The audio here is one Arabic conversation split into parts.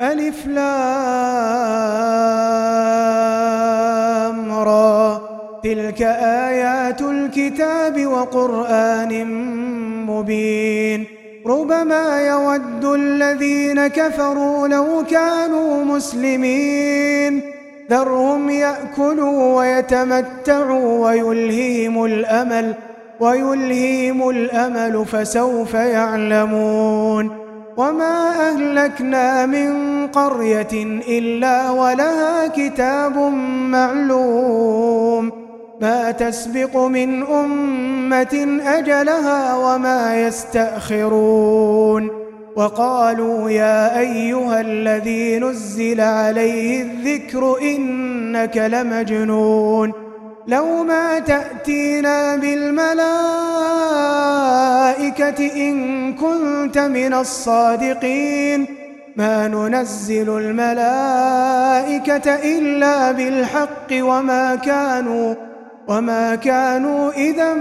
ألف لام را. تلك آيات الكتاب وقرآن مبين. ربما يود الذين كفروا لو كانوا مسلمين. ذرهم يأكلوا ويتمتعوا ويلهيم الأمل ويلهيم الأمل فسوف يعلمون. وما أهلكنا من قرية إلا ولها كتاب معلوم ما تسبق من أمة أجلها وما يستأخرون وقالوا يا أيها الذي نزل عليه الذكر إنك لمجنون لو ما تأتينا بالملائكة إن كنت من الصادقين ما ننزل الملائكة إلا بالحق وما كانوا وما كانوا إذا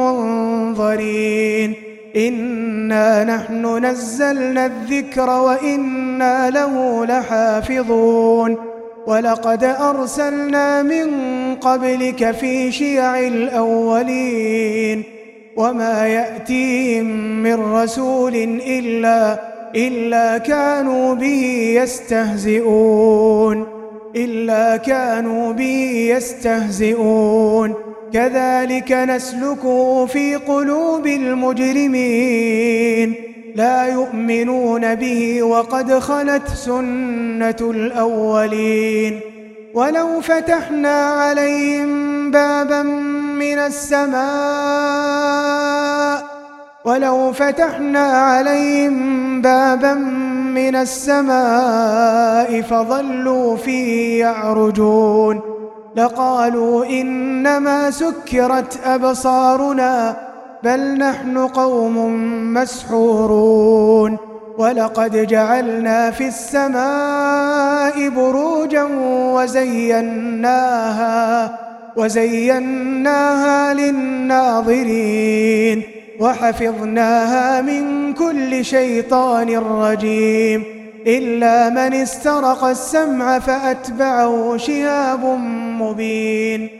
منظرين. إنا نحن نزلنا الذكر وإنا له لحافظون. ولقد أرسلنا من قبلك في شيع الأولين وما يأتيهم من رسول إلا إلا كانوا به يستهزئون إلا كانوا به يستهزئون. كذلك نسلكه في قلوب المجرمين. لا يؤمنون به وقد خلت سنة الأولين. ولو فتحنا عليهم بابا من السماء ولو فتحنا عليهم بابا من السماء فظلوا فيه يعرجون. لقالوا إنما سكرت أبصارنا بل نحن قوم مسحورون ولقد جعلنا في السماء بروجا وزيناها وزيناها للناظرين وحفظناها من كل شيطان رجيم إلا من استرق السمع فأتبعه شهاب مبين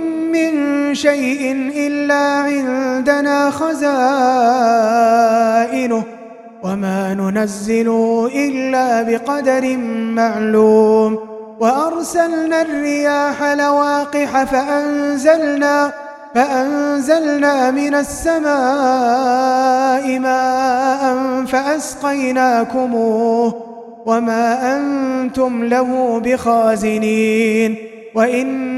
من شيء إلا عندنا خزائنه وما ننزل إلا بقدر معلوم. وأرسلنا الرياح لواقح فأنزلنا فأنزلنا من السماء ماء فأسقيناكموه. وما أنتم له بخازنين.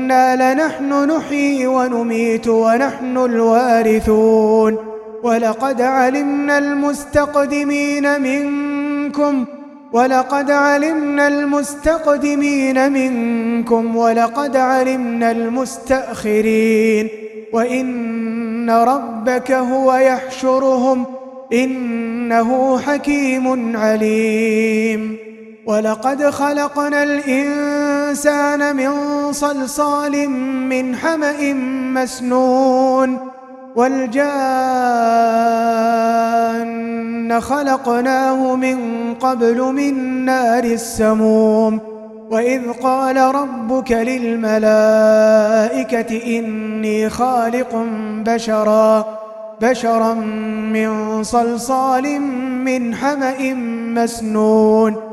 وإنا لنحن نحيي ونميت ونحن الوارثون. ولقد علمنا المستقدمين منكم ولقد علمنا المستقدمين منكم ولقد علمنا المستأخرين. وإن ربك هو يحشرهم إنه حكيم عليم. ولقد خلقنا الإنسان من صلصال من حمأ مسنون والجان خلقناه من قبل من نار السموم وإذ قال ربك للملائكة إني خالق بشرا بشرا من صلصال من حمأ مسنون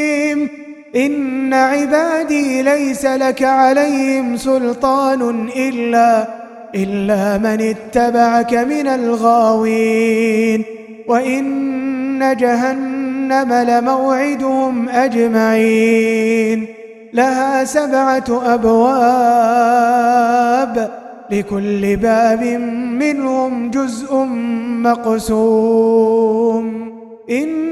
إن عبادي ليس لك عليهم سلطان إلا إلا من اتبعك من الغاوين. وإن جهنم لموعدهم أجمعين. لها سبعة أبواب لكل باب منهم جزء مقسوم. إن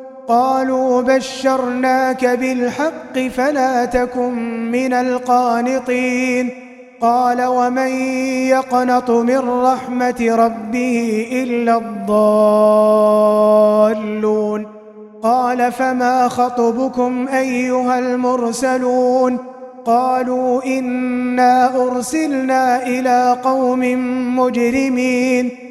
قالوا بشرناك بالحق فلا تكن من القانطين. قال ومن يقنط من رحمة ربه إلا الضالون. قال فما خطبكم أيها المرسلون؟ قالوا إنا أرسلنا إلى قوم مجرمين.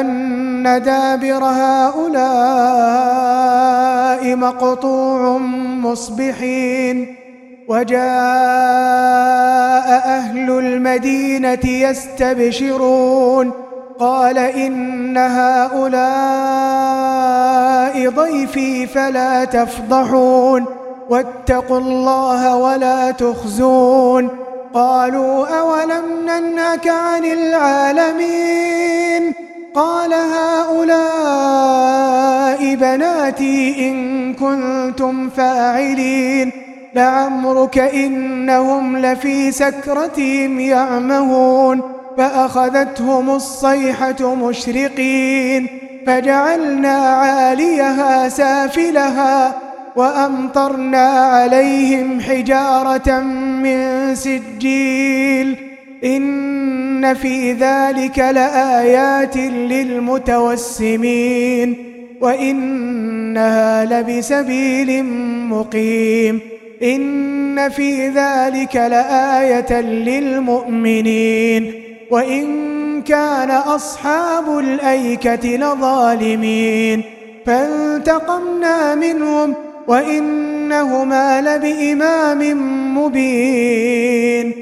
أن دابر هؤلاء مقطوع مصبحين وجاء أهل المدينة يستبشرون قال إن هؤلاء ضيفي فلا تفضحون واتقوا الله ولا تخزون. قالوا أولم ننهك عن العالمين؟ قال هؤلاء بناتي إن كنتم فاعلين لعمرك إنهم لفي سكرتهم يعمهون فأخذتهم الصيحة مشرقين فجعلنا عاليها سافلها وأمطرنا عليهم حجارة من سجيل إن إن في ذلك لآيات للمتوسمين وإنها لبسبيل مقيم إن في ذلك لآية للمؤمنين وإن كان أصحاب الأيكة لظالمين فانتقمنا منهم وإنهما لبإمام مبين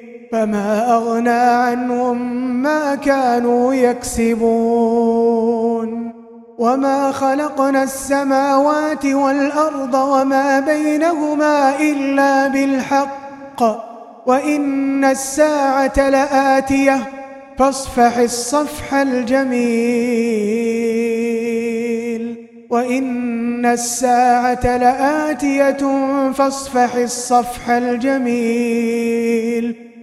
فما أغنى عنهم ما كانوا يكسبون. وما خلقنا السماوات والأرض وما بينهما إلا بالحق. وإن الساعة لآتية فاصفح الصفح الجميل. وإن الساعة لآتية فاصفح الصفح الجميل.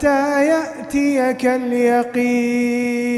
حتى يأتيك اليقين.